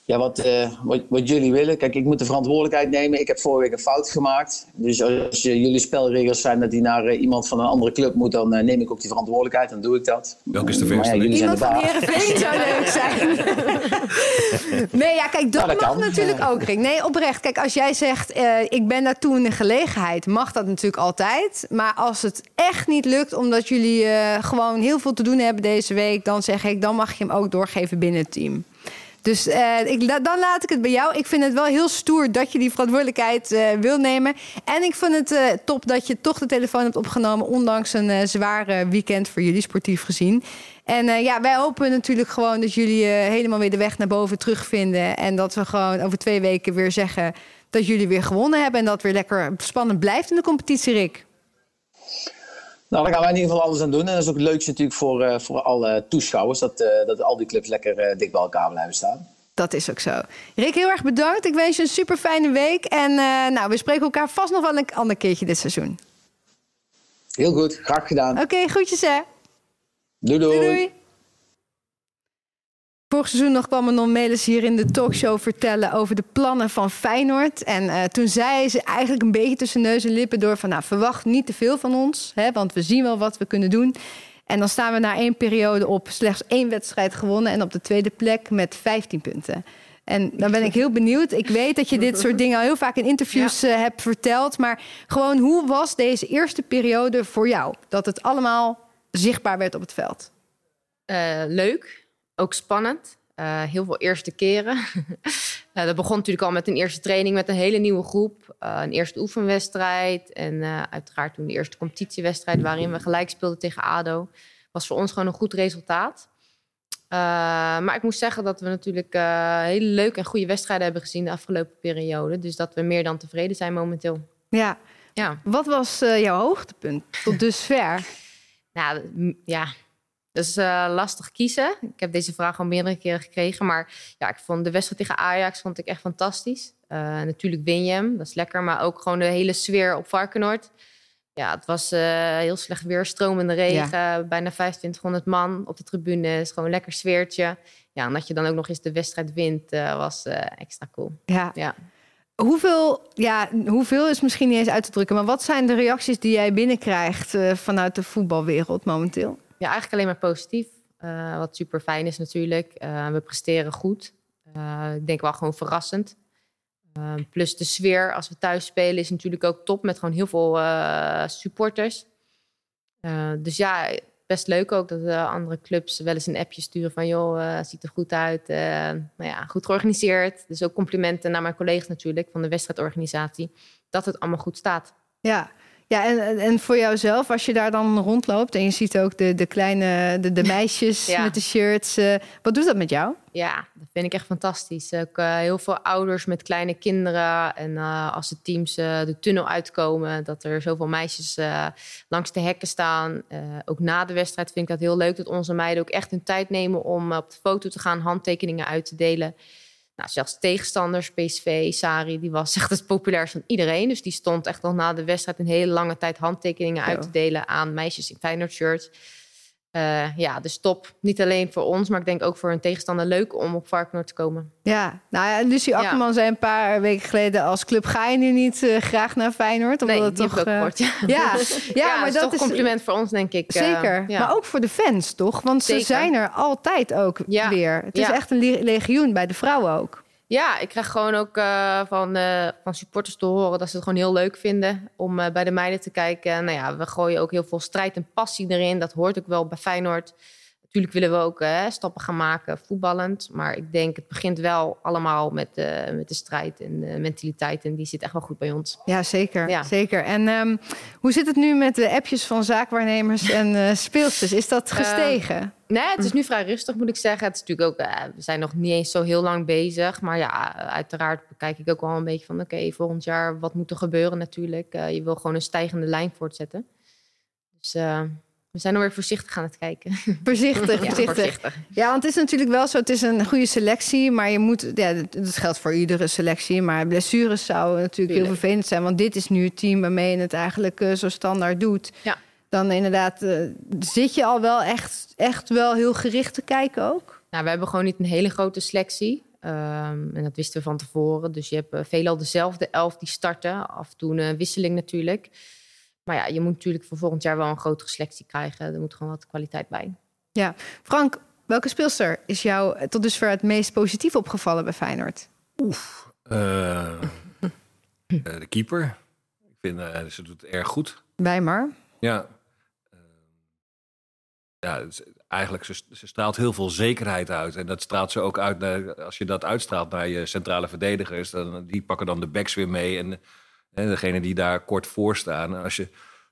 Ja, wat, eh, wat, wat jullie willen. Kijk, ik moet de verantwoordelijkheid nemen. Ik heb vorige week een fout gemaakt. Dus als je, jullie spelregels zijn dat die naar eh, iemand van een andere club moet, dan eh, neem ik ook die verantwoordelijkheid. Dan doe ik dat. Welke is de ja, verste? zijn Iemand de van baas. Heerenveen zou leuk zijn. Nee, ja, kijk, dat, Nou, dat mag kan. natuurlijk Ja. ook, Rick. Nee, oprecht. Kijk, als jij zegt, eh, ik ben daartoe in de gelegenheid, mag dat natuurlijk altijd. Maar als het echt niet lukt, omdat jullie eh, gewoon heel veel te doen hebben deze week, dan zeg ik, dan mag je hem ook doorgeven binnen het team. Dus eh, ik, dan laat ik het bij jou. Ik vind het wel heel stoer dat je die verantwoordelijkheid eh, wil nemen. En ik vind het eh, top dat je toch de telefoon hebt opgenomen... ondanks een zware weekend voor jullie, sportief gezien. En ja, wij hopen natuurlijk gewoon dat jullie helemaal weer de weg naar boven terugvinden. En dat we gewoon over twee weken weer zeggen dat jullie weer gewonnen hebben. En dat weer lekker spannend blijft in de competitie, Rick. Nou, daar gaan wij in ieder geval alles aan doen. En dat is ook het leukste natuurlijk voor, eh, voor alle toeschouwers. Dat, eh, dat al die clubs lekker eh, dicht bij elkaar blijven staan. Dat is ook zo. Rick, heel erg bedankt. Ik wens je een super fijne week. En nou, we spreken elkaar vast nog wel een ander keertje dit seizoen. Heel goed, graag gedaan. Oké, groetjes hè. Doei doei. Doei doei. Vorig seizoen nog kwam Manon Melis hier in de talkshow vertellen over de plannen van Feyenoord. En eh, toen zei ze eigenlijk een beetje tussen neus en lippen door van... nou, verwacht niet te veel van ons, hè, want we zien wel wat we kunnen doen. En dan staan we na één periode op slechts één wedstrijd gewonnen... en op de tweede plek met 15 punten. En dan ben ik heel benieuwd. Ik weet dat je dit soort dingen al heel vaak in interviews eh, hebt verteld. Maar gewoon, hoe was deze eerste periode voor jou? Dat het allemaal zichtbaar werd op het veld. Eh, leuk, ook spannend. Eh, heel veel eerste keren. Eh, dat begon natuurlijk al met een eerste training met een hele nieuwe groep. Eh, een eerste oefenwedstrijd. En uiteraard toen de eerste competitiewedstrijd waarin we gelijk speelden tegen ADO. Was voor ons gewoon een goed resultaat. Maar ik moet zeggen dat we natuurlijk hele leuke en goede wedstrijden hebben gezien de afgelopen periode. Dus dat we meer dan tevreden zijn momenteel. Ja, Ja, Wat was jouw hoogtepunt tot dusver? Nou, ja, is eh, lastig kiezen. Ik heb deze vraag al meerdere keren gekregen. Maar ja, ik vond de wedstrijd tegen Ajax vond ik echt fantastisch. Eh, natuurlijk win je hem, dat is lekker. Maar ook gewoon de hele sfeer op Varkenoord. Ja, het was eh, heel slecht weer, stromende regen. Bijna 2500 man op de tribune. is gewoon een lekker sfeertje. Ja, en dat je dan ook nog eens de wedstrijd wint, was extra cool. Ja. Ja. Hoeveel, ja, hoeveel is misschien niet eens uit te drukken, maar wat zijn de reacties die jij binnenkrijgt vanuit de voetbalwereld momenteel? Ja, eigenlijk alleen maar positief. Eh, wat super fijn is natuurlijk. Eh, we presteren goed. Eh, ik denk wel gewoon verrassend. Plus de sfeer als we thuis spelen is natuurlijk ook top. Met gewoon heel veel supporters. Dus ja, best leuk ook dat de andere clubs wel eens een appje sturen van... joh, ziet er goed uit. Nou ja, goed georganiseerd. Dus ook complimenten naar mijn collega's natuurlijk van de wedstrijdorganisatie. Dat het allemaal goed staat. Ja, ja en, voor jouzelf, als je daar dan rondloopt en je ziet ook de, de kleine, de, de meisjes Ja. met de shirts, eh, wat doet dat met jou? Ja, dat vind ik echt fantastisch. Ook eh, heel veel ouders met kleine kinderen. En eh, als de teams de tunnel uitkomen, dat er zoveel meisjes langs de hekken staan. Ook na de wedstrijd vind ik dat heel leuk dat onze meiden ook echt hun tijd nemen om op de foto te gaan, handtekeningen uit te delen. Nou, zelfs tegenstanders, PSV, Sari, die was echt het populairst van iedereen. Dus die stond echt al na de wedstrijd een hele lange tijd handtekeningen uit te delen aan meisjes in Feyenoord shirts. Eh, ja, dus top. Niet alleen voor ons, maar ik denk ook voor een tegenstander leuk om op Varkenoord te komen. Ja, nou ja, Lucie Ja. Akkerman zei een paar weken geleden als club ga je nu niet eh, graag naar Feyenoord? Omdat nee, het toch, ook eh. Ja, ja, ja, maar is dat toch is een compliment voor ons, denk ik. Zeker, ja. maar ook voor de fans, toch? Want Zeker. ze zijn er altijd ook Ja. weer. Het is Ja. echt een le- legioen bij de vrouwen ook. Ja, ik krijg gewoon ook eh, van, eh, van supporters te horen dat ze het gewoon heel leuk vinden om eh, bij de meiden te kijken. Nou ja, we gooien ook heel veel strijd en passie erin. Dat hoort ook wel bij Feyenoord. Natuurlijk willen we ook eh, stappen gaan maken voetballend. Maar ik denk, het begint wel allemaal met, eh, met de strijd en de mentaliteit. En die zit echt wel goed bij ons. Ja, zeker. Ja. zeker. En ehm, hoe zit het nu met de appjes van zaakwaarnemers en eh speelsters? Is dat gestegen? Nee, het is nu vrij rustig, moet ik zeggen. Het is natuurlijk ook, we zijn nog niet eens zo heel lang bezig. Maar ja, uiteraard bekijk ik ook wel een beetje van... oké, volgend jaar, wat moet er gebeuren natuurlijk? Je wil gewoon een stijgende lijn voortzetten. Dus we zijn alweer voorzichtig aan het kijken. Voorzichtig, Ja, voorzichtig. voorzichtig. Ja, want het is natuurlijk wel zo, het is een goede selectie, maar je moet, ja, dat- geldt voor iedere selectie, maar blessures zouden natuurlijk heel vervelend zijn, want dit is nu het team waarmee je het eigenlijk eh, zo standaard doet. Ja. Dan inderdaad, eh, zit je al wel echt, echt wel heel gericht te kijken ook? Nou, we hebben gewoon niet een hele grote selectie. Ehm, en dat wisten we van tevoren. Dus je hebt eh, veelal dezelfde elf die starten. Af en toe een wisseling natuurlijk. Maar ja, je moet natuurlijk voor volgend jaar wel een grotere selectie krijgen. Er moet gewoon wat kwaliteit bij. Frank, welke speelster is jou tot dusver het meest positief opgevallen bij Feyenoord? Eh, eh, de keeper. Ik vind, eh, ze doet het erg goed. Bijmar. Ja. Ja, eigenlijk, ze, ze straalt heel veel zekerheid uit. En dat straalt ze ook uit naar, als je dat uitstraalt naar je centrale verdedigers. Dan, die pakken dan de backs weer mee. En eh, degene die daar kort voor staan. Als je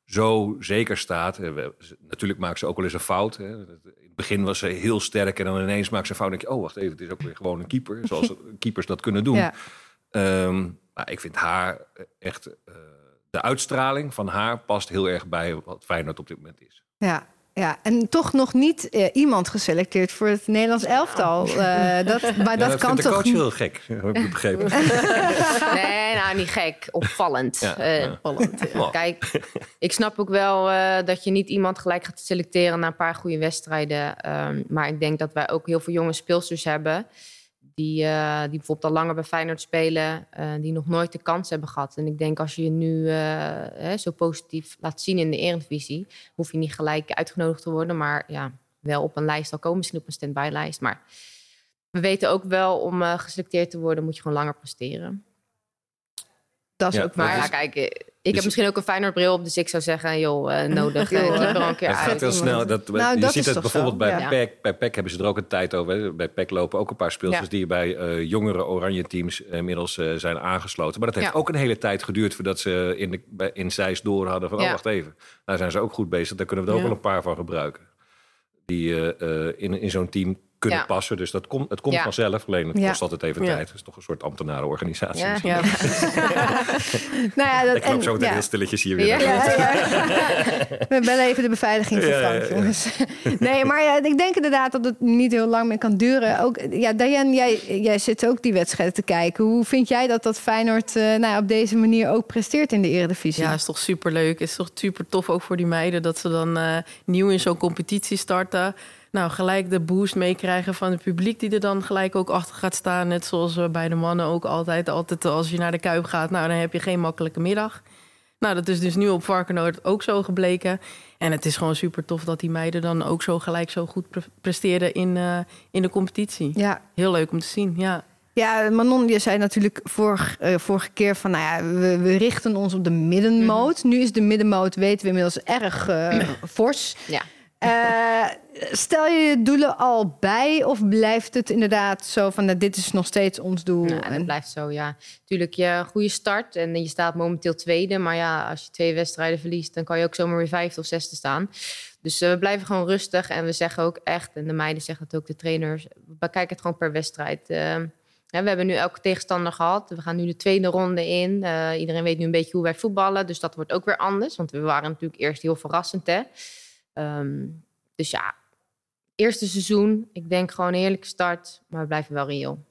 zo zeker staat. eh, we- natuurlijk maakt ze ook wel eens een fout. Hè. In het begin was ze heel sterk. En dan ineens maakt ze een fout. Dan denk je, oh wacht even, het is ook weer gewoon een keeper. Zoals keepers dat kunnen doen. Ja. Ehm, maar ik vind haar echt... eh, de uitstraling van haar past heel erg bij wat Feyenoord op dit moment is. Ja. Ja, en toch nog niet eh, iemand geselecteerd voor het Nederlands elftal. Eh, dat, maar Ja, dat, kan de toch coach niet. heel gek, heb ik begrepen. Nee, nou niet gek. Opvallend. Ja, Eh, ja. opvallend. Kijk, ik snap ook wel eh, dat je niet iemand gelijk gaat selecteren na een paar goede wedstrijden. Ehm, maar ik denk dat wij ook heel veel jonge speelsters hebben. Die, eh, die bijvoorbeeld al langer bij Feyenoord spelen. eh, die nog nooit de kans hebben gehad. En ik denk als je je nu eh, hè, zo positief laat zien in de Eredivisie. hoef je niet gelijk uitgenodigd te worden. Maar ja, wel op een lijst al komen. Misschien op een stand-by-lijst. Maar we weten ook wel om geselecteerd te worden. moet je gewoon langer presteren. Dat is Ja, ook Maar waar. ja, kijk, ik heb Dus- misschien ook een Feyenoord bril op, dus ik zou zeggen, joh, eh, nodig. Joh, eh, een keer Het gaat heel snel. Dat, Nou, je dat ziet het bijvoorbeeld zo, bij ja. PEC. Bij PEC hebben ze er ook een tijd over. Bij PEC lopen ook een paar speelsters Ja. die bij eh, jongere oranje teams inmiddels eh, zijn aangesloten. Maar dat heeft Ja. ook een hele tijd geduurd voordat ze in, de, bij, in Zeist door hadden van, oh wacht even, daar zijn ze ook goed bezig. Daar kunnen we er ook wel een paar van gebruiken. Die eh, eh, in, in zo'n team kunnen Ja. passen. Dus dat komt, het komt Ja. vanzelf. Alleen het Ja. kost altijd even Ja. tijd. Het is toch een soort ambtenarenorganisatie. Ja. nou ja, dat, Ik loop en- zo ja. heel stilletjes hier weer. Ja. naar Ja, ja. We bellen even de beveiliging voor Ja, Frank, ja, ja. jongens. Nee, maar ja, ik denk inderdaad dat het niet heel lang meer kan duren. Ook, ja, Diane, jij, jij zit ook die wedstrijden te kijken. Hoe vind jij dat dat Feyenoord eh, nou, ja, op deze manier ook presteert in de Eredivisie? Ja, is toch superleuk. Is toch super tof ook voor die meiden dat ze dan eh, nieuw in zo'n competitie starten. Nou, gelijk de boost meekrijgen van het publiek die er dan gelijk ook achter gaat staan. Net zoals eh, bij de mannen ook altijd. Altijd als je naar de Kuip gaat, nou, dan heb je geen makkelijke middag. Nou, dat is dus nu op Varkenoord ook zo gebleken. En het is gewoon super tof dat die meiden dan ook zo gelijk zo goed pre- presteren in, eh, in de competitie. ja. Heel leuk om te zien, ja. Ja, Manon, je zei natuurlijk vorig, eh, vorige keer van, nou ja, we, we richten ons op de middenmoot. Nu is de middenmoot, weten we inmiddels, erg eh, fors. Ja. Eh, stel je je doelen al bij of blijft het inderdaad zo van, nou, dit is nog steeds ons doel? Nou, En- dat blijft zo, ja. Tuurlijk, je goede start en je staat momenteel tweede. Maar ja, als je twee wedstrijden verliest, dan kan je ook zomaar weer vijfde of zesde staan. Dus eh, we blijven gewoon rustig en we zeggen ook echt, en de meiden zeggen het ook, de trainers, we bekijken het gewoon per wedstrijd. Eh, we hebben nu elke tegenstander gehad. We gaan nu de tweede ronde in. Iedereen weet nu een beetje hoe wij voetballen, dus dat wordt ook weer anders. Want we waren natuurlijk eerst heel verrassend, hè. Ehm, dus ja, eerste seizoen, ik denk gewoon een heerlijke start, maar we blijven wel reëel.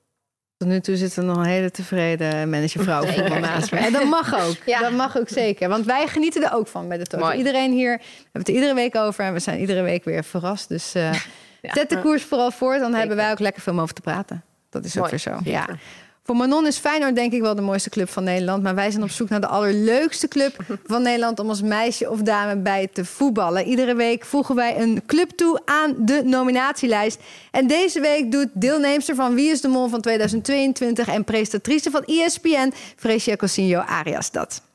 Tot nu toe zit er nog een hele tevreden managervrouw voor naast me. En dat mag ook. Ja. Dat mag ook zeker. Want wij genieten er ook van bij de Toto. Mooi. Iedereen hier, we hebben het er iedere week over. En we zijn iedere week weer verrast. Dus Ja. zet de koers vooral voort. Dan hebben wij ook lekker veel om over te praten. Dat is ook Mooi. weer zo. Ja. Voor Manon is Feyenoord denk ik wel de mooiste club van Nederland. Maar wij zijn op zoek naar de allerleukste club van Nederland... om als meisje of dame bij te voetballen. Iedere week voegen wij een club toe aan de nominatielijst. En deze week doet deelnemster van Wie is de Mol van 2022... en presentatrice van ESPN, Frecia Cosinho Arias dat.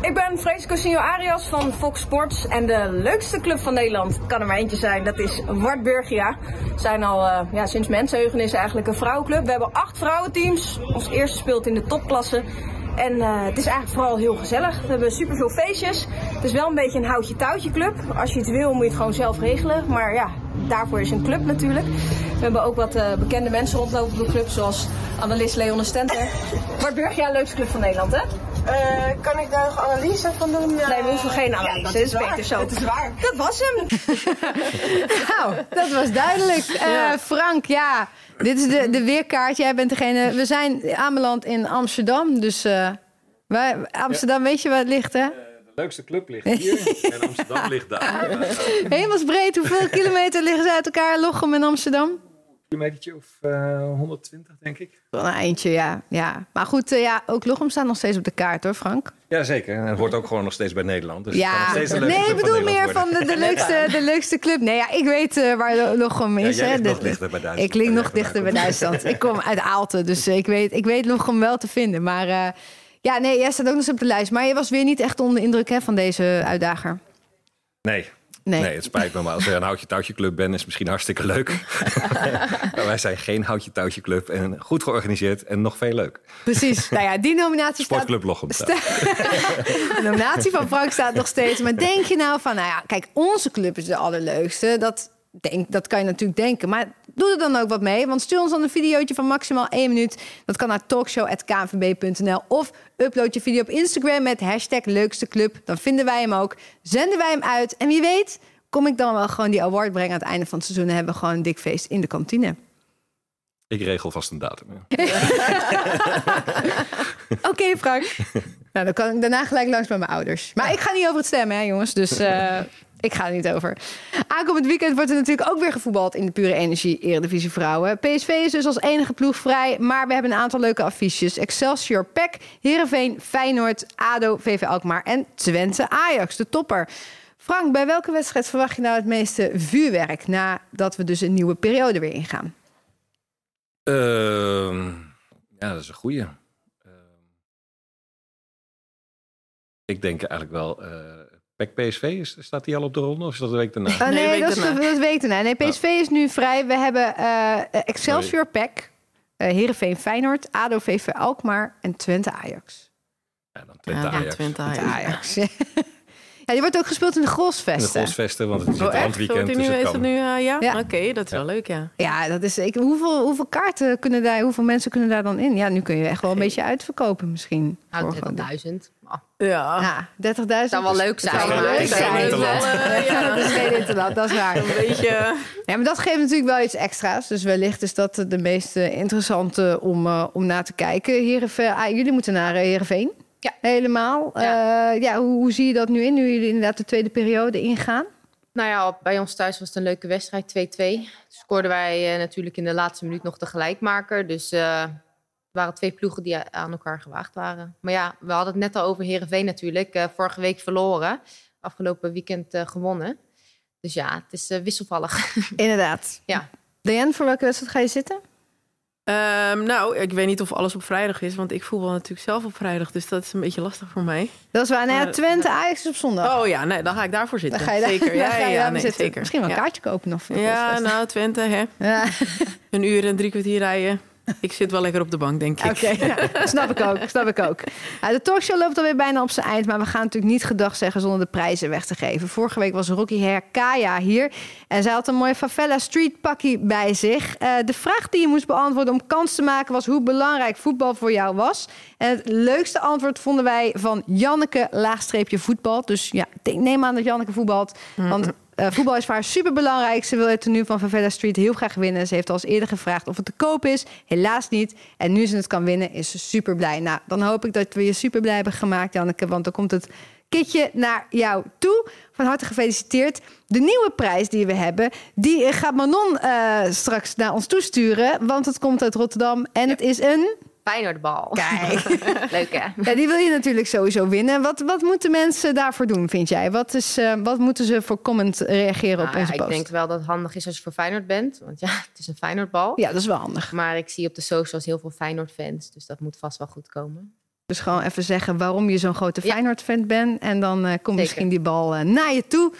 Ik ben Frees Cosinho Arias van Fox Sports en de leukste club van Nederland kan er maar eentje zijn. Dat is Wartburgia. We zijn al eh, ja, sinds mensenheugenis eigenlijk een vrouwenclub. We hebben acht vrouwenteams. Ons eerste speelt in de topklasse. En eh, het is eigenlijk vooral heel gezellig. We hebben superveel feestjes. Het is wel een beetje een houtje-touwtje club. Als je het wil moet je het gewoon zelf regelen. Maar ja, daarvoor is een club natuurlijk. We hebben ook wat eh, bekende mensen rondlopen op de club. Zoals Annelies Leon Stenter. Wartburgia, leukste club van Nederland hè? Eh, kan ik daar nog analyse van doen? Nee, we hoeven geen analyse. dat dat is beter zo. Het is waar. Dat was hem. Nou, dat was duidelijk. Eh, Frank, ja, dit is de, de weerkaart. Jij bent degene... We zijn aanbeland in Amsterdam. Dus eh, wij, Amsterdam, weet je waar het ligt, hè? De leukste club ligt hier en Amsterdam ligt daar. Hemelsbreed, hoeveel kilometer liggen ze uit elkaar? Lochem en Amsterdam? Kilometertje of eh, 120, denk ik. Wel een eindje, ja. ja. Maar goed, eh, ja, ook Lochem staat nog steeds op de kaart hoor, Frank. Jazeker, en het hoort ook gewoon nog steeds bij Nederland. Dus het kan nog Ja, steeds de nee, ik van bedoel meer van de, de, leukste, de leukste club. Nee, ja, ik weet eh, waar Lo- Lochem is. Ja, jij hè. ligt nog De- dichter bij Duitsland. Ik klink nog dichter bij. Duitsland. Ik kom uit Aalten, dus ik weet, ik weet Lochem wel te vinden. Maar eh, ja, nee, jij staat ook nog eens op de lijst. Maar je was weer niet echt onder de indruk hè, van deze uitdager. Nee, Nee. Nee, het spijt me, maar als je een houtje touwtje club bent, is het misschien hartstikke leuk. maar wij zijn geen houtje touwtje club en goed georganiseerd en nog veel leuk. Precies. Nou ja, die nominatie staat... Sportclub Lochem. staat. De nominatie van Frank staat nog steeds. Maar denk je nou van, nou ja, kijk, onze club is de allerleukste. Dat, denk, dat kan je natuurlijk denken. Maar doe er dan ook wat mee. Want stuur ons dan een videootje van maximaal één minuut. Dat kan naar talkshow.knvb.nl. Of upload je video op Instagram met hashtag leukste club. Dan vinden wij hem ook. Zenden wij hem uit. En wie weet, kom ik dan wel gewoon die award brengen aan het einde van het seizoen. En hebben we gewoon een dik feest in de kantine. Ik regel vast een datum. ja. Oké, Frank. nou, dan kan ik daarna gelijk langs bij mijn ouders. Maar ik ga niet over het stemmen, hè, jongens. Dus eh, ik ga er niet over. Aankomend weekend wordt er natuurlijk ook weer gevoetbald in de pure energie Eredivisie Vrouwen. PSV is dus als enige ploeg vrij, maar we hebben een aantal leuke affiches. Excelsior, PEC, Heerenveen, Feyenoord, ADO, VV Alkmaar en Twente Ajax, de topper. Frank, bij welke wedstrijd verwacht je nou het meeste vuurwerk nadat we dus een nieuwe periode weer ingaan? Ehm, ja, dat is een goeie. Ehm, ik denk eigenlijk wel... eh PSV, is, staat die al op de ronde of is dat de week daarna? Ah, Nee, nee, week dat is, dat is week daarna. Nee, PSV is nu vrij. We hebben eh, Excelsior PEC, eh Heerenveen Feyenoord, ADO VV Alkmaar en Twente Ajax. Ja, dan Twente Ja, Ajax. Twente Twente Ajax. Ajax. ja, die wordt ook gespeeld in de In de Grosvesten. Want het is Oh, het. Wordt Dus nu, het is dat kan. nu, eh, ja? Ja. Oké, dat is wel leuk, ja. Ja, dat is. Ik, hoeveel, hoeveel kaarten kunnen daar, hoeveel mensen kunnen daar dan in? Ja, nu kun je echt wel een beetje uitverkopen misschien. Nou, Voor- 30.000. Oh, Ja. Ja, 30.000. zou wel leuk zijn. leuk ja. dat is geen dat is waar. Een beetje... Ja, maar dat geeft natuurlijk wel iets extra's. Dus wellicht is dat de meest eh, interessante om, eh, om naar te kijken. Heerenveen, ah, jullie moeten naar Heerenveen. Ja. Helemaal. Ja. Ja. ja, hoe, hoe zie je dat nu in? Nu jullie inderdaad de tweede periode ingaan? Nou ja, bij ons thuis was het een leuke wedstrijd, 2-2. Scoorden wij eh, natuurlijk in de laatste minuut nog de gelijkmaker. Dus eh, het waren twee ploegen die aan elkaar gewaagd waren. Maar ja, we hadden het net al over Herenveen natuurlijk. Eh, vorige week verloren, afgelopen weekend eh, gewonnen. Dus ja, het is eh, wisselvallig. Inderdaad. Ja. Diane, voor welke wedstrijd ga je zitten? Ehm, nou, ik weet niet of alles op vrijdag is, want ik voetbal natuurlijk zelf op vrijdag, dus dat is een beetje lastig voor mij. Dat is waar. Nou ja, Twente Ajax is op zondag. Oh ja, nee, dan ga ik daarvoor dan zitten. ga je daar, zeker. Ja, ja, nee, zeker. Misschien wel een kaartje kopen nog Ja, nou, Twente, hè. Ja. Een uur en drie kwartier rijden. Ik zit wel lekker op de bank, denk ik. Oké, ja, snap ik ook. Snap ik ook. De talkshow loopt alweer bijna op zijn eind, maar we gaan natuurlijk niet gedag zeggen zonder de prijzen weg te geven. Vorige week was Rocky Herkaya hier en zij had een mooi favela street pakkie bij zich. Eh, de vraag die je moest beantwoorden om kans te maken was hoe belangrijk voetbal voor jou was. En het leukste antwoord vonden wij van Janneke laagstreepje voetbal. Dus ja, neem aan dat Janneke voetbalt, want eh, voetbal is voor haar super belangrijk. Ze wil het nu van Favela Street heel graag winnen. Ze heeft al eens eerder gevraagd of het te koop is. Helaas niet. En nu ze het kan winnen, is ze super blij. Nou, dan hoop ik dat we je super blij hebben gemaakt, Janneke. Want dan komt het kitje naar jou toe. Van harte gefeliciteerd. De nieuwe prijs die we hebben, die gaat Manon eh, straks naar ons toesturen. Want het komt uit Rotterdam en het is een... Feyenoordbal. Kijk. Leuk hè? Ja, die wil je natuurlijk sowieso winnen. Wat, wat moeten mensen daarvoor doen, vind jij? Wat, is, eh, wat moeten ze voor comment reageren op ja, onze ik post? denk wel dat het handig is als je voor Feyenoord bent. Want ja, het is een Feyenoordbal. Ja, dat is wel handig. Maar ik zie op de socials heel veel Feyenoord-fans. Dus dat moet vast wel goed komen. Dus gewoon even zeggen waarom je zo'n grote Ja. Feyenoord-fan bent. En dan eh, komt Zeker. misschien die bal eh, naar je toe.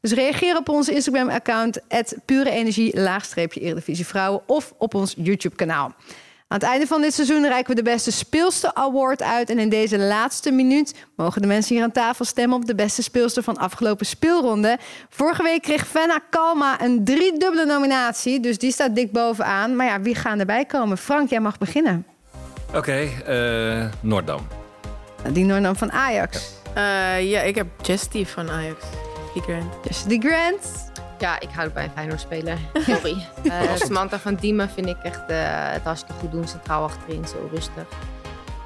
Dus reageer op onze Instagram-account... pure energie, laagstreepje Eredivisie Vrouwen... of op ons YouTube-kanaal. Aan het einde van dit seizoen reiken we de beste speelster award uit. En in deze laatste minuut mogen de mensen hier aan tafel stemmen... op de beste speelster van afgelopen speelronde. Vorige week kreeg Fenna Kalma een driedubbele nominatie. Dus die staat dik bovenaan. Maar ja, wie gaan erbij komen? Frank, jij mag beginnen. Oké, eh, Noordam. Die Noordam van Ajax. Eh, ja, ik heb Jesty van Ajax. Die Grant. De Grant. Ja, ik hou bij een Feyenoord spelen. Sorry. uh, Samantha van Diemen vind ik echt eh, het hartstikke goed doen. Centraal achterin, zo rustig.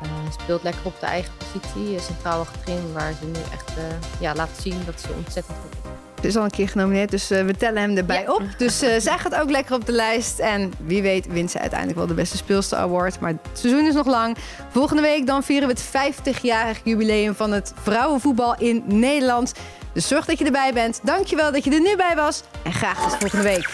Uh, speelt lekker op de eigen positie. Centraal achterin, waar ze nu echt ja, laat zien dat ze ontzettend goed is. Ze is al een keer genomineerd, dus we tellen hem erbij op. Dus zij gaat ook lekker op de lijst. En wie weet wint ze uiteindelijk wel de beste speelster award. Maar het seizoen is nog lang. Volgende week dan vieren we het 50-jarig jubileum van het vrouwenvoetbal in Nederland. Dus zorg dat je erbij bent. Dankjewel dat je er nu bij was. En graag tot volgende week.